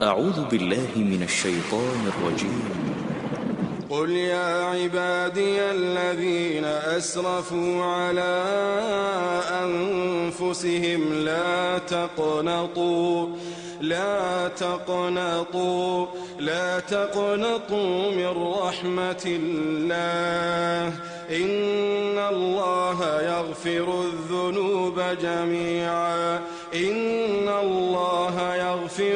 أعوذ بالله من الشيطان الرجيم. قل يا عبادي الذين أسرفوا على أنفسهم لا تقنطوا لا تقنطوا لا تقنطوا من رحمة الله. إن الله يغفر الذنوب جميعا. إن الله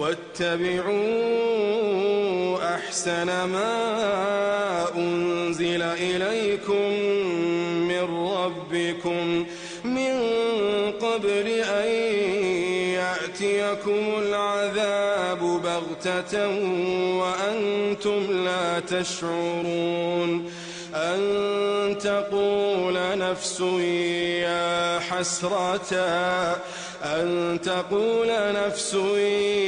واتبعوا أحسن ما أنزل إليكم من ربكم من قبل أن يأتيكم العذاب بغتة وأنتم لا تشعرون أن تقول نفس يا حسرة أن تقول نفس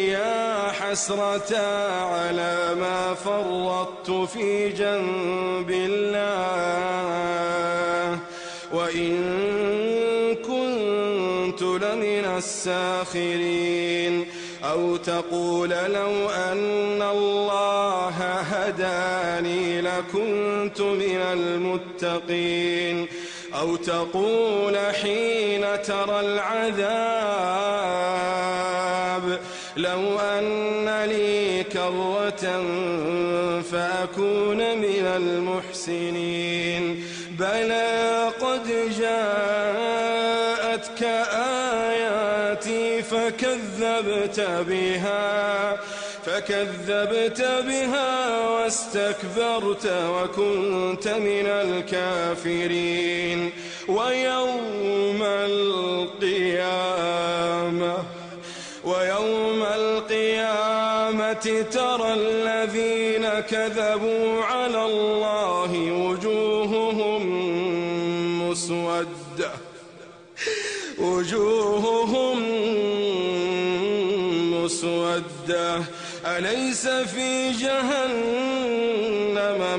يا حسرة على ما فرطت في جنب الله. وإن كنت لمن الساخرين أو تقول لو أن الله هداني لكنت من المتقين أو تقول حين ترى العذاب فأكون من المحسنين. بلى قد جاءتك آياتي فكذبت بها فكذبت بها واستكبرت وكنت من الكافرين. ويوم القيامة ويوم القيامة ترى الذين كذبوا على الله وجوههم مسودة. وجوههم مسودة. أليس في جهنم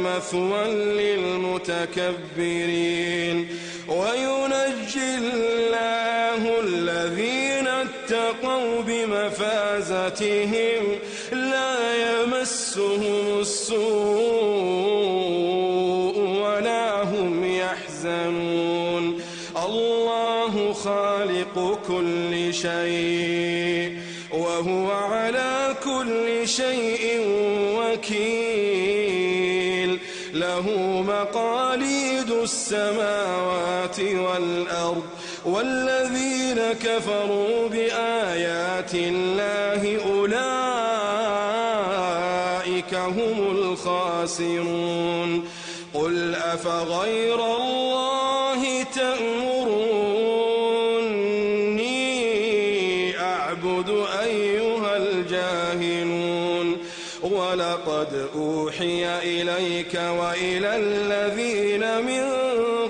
مثوى للمتكبرين؟ وينجي الله الذين اتقوا بمفازتهم. يمسهم السوء ولا هم يحزنون. الله خالق كل شيء وهو على كل شيء وكيل. له مقاليد السماوات والأرض والذين كفروا بآيات الله أولئك هم الخاسرون. قل أفغير الله تأمروني أعبد أيها الجاهلون. ولقد أوحي إليك وإلى الذين من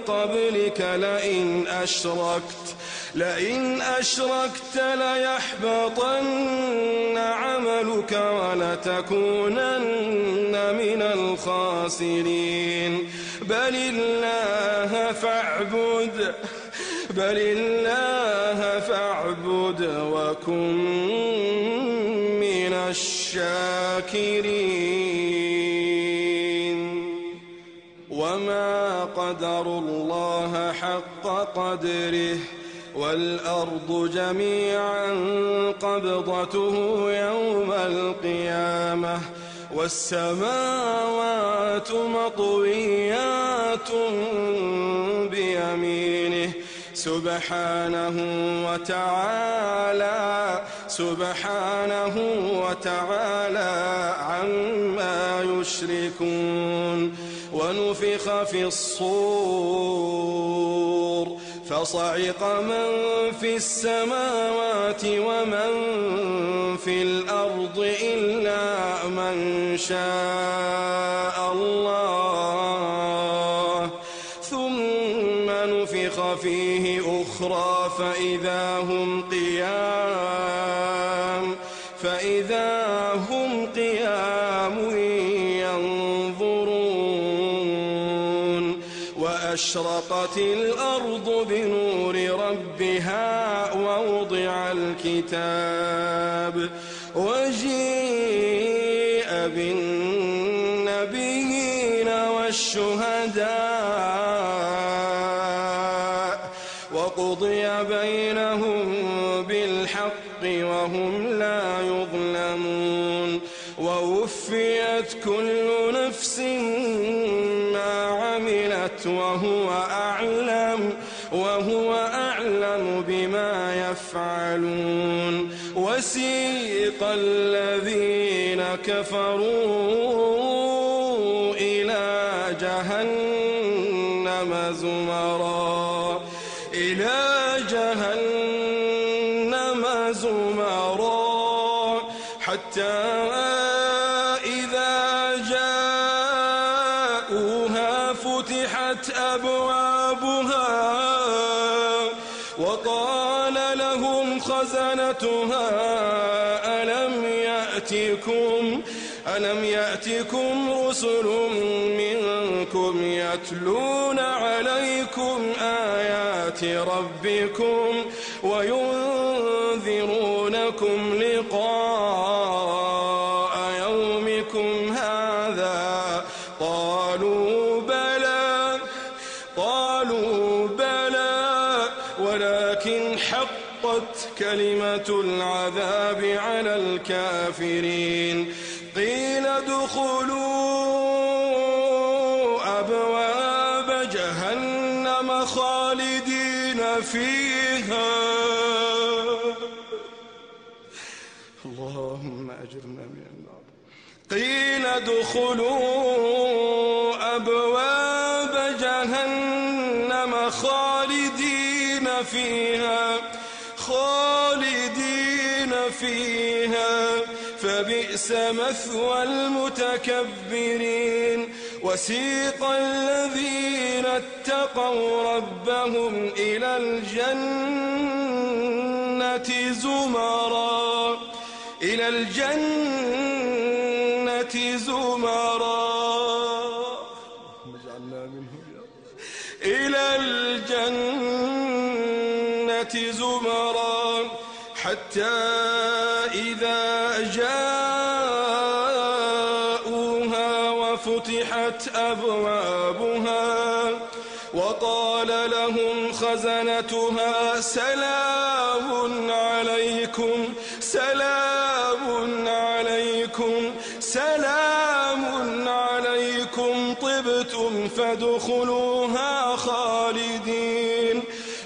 قبلك لئن أشركت. لئن أشركت ليحبطن عملك ولتكونن من الخاسرين. بل الله فاعبد بل الله فاعبد وكن من الشاكرين. وما قدروا الله حق قدره. والأرض جميعا قبضته يوم القيامة والسماوات مطويات بيمينه. سبحانه وتعالى سبحانه وتعالى عما يشركون. ونفخ في الصور. فصعق من في السماوات ومن في الأرض إلا من شاء الله. ثم نفخ فيه أخرى فإذا هم قيام فإذا هم قيام وأشرقت الأرض بنور ربها ووضع الكتاب وجيء بالنبيين والشهداء وقضي بينهم بالحق وهم لا يظلمون ووفيت كل نفس عملت وهو أعلم وهو أعلم بما يفعلون. وسيق الذين كفروا إلى جهنم زمرا إلى جهنم خزنتها ألم يأتكم ألم يأتكم رسل منكم يتلون عليكم آيات ربكم وينذرونكم لقاء يومكم هذا؟ قالوا كلمة العذاب على الكافرين. قيل ادخلوا أبواب جهنم خالدين فيها. اللهم أجرنا من النار. قيل ادخلوا أبواب جهنم خالدين فيها. خالدين فيها فبئس مثوى المتكبرين وسيق الذين اتقوا ربهم إلى الجنة زمرا إلى الجنة زمرا. إلى الجنة زمرا حتى إذا جاءوها وفتحت أبوابها وقال لهم خزنتها سلام عليكم سلام عليكم.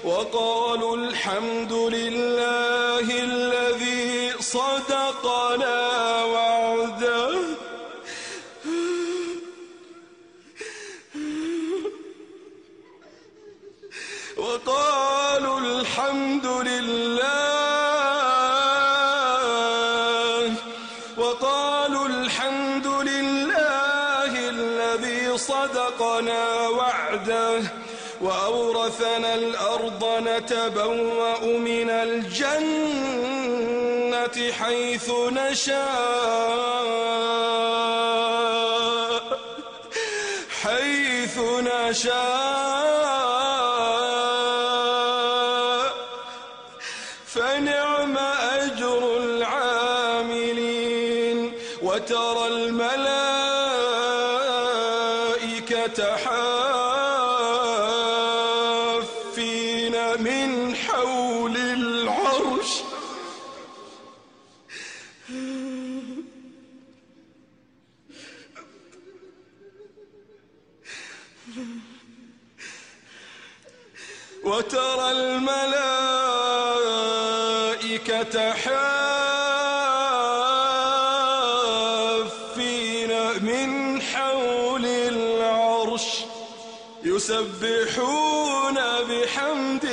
وقالوا الحمد لله الذي صدقنا وعده. وقالوا الحمد لله. وقالوا الحمد لله الذي صدقنا وعده. وأورثنا الأرض نتبوأ من الجنة حيث نشاء حيث نشاء. من حول العرش. وترى الملائكة حافين من حول العرش يسبحون بحمد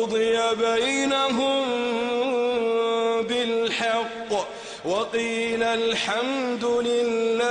وقضي بينهم بالحق وقيل الحمد لله.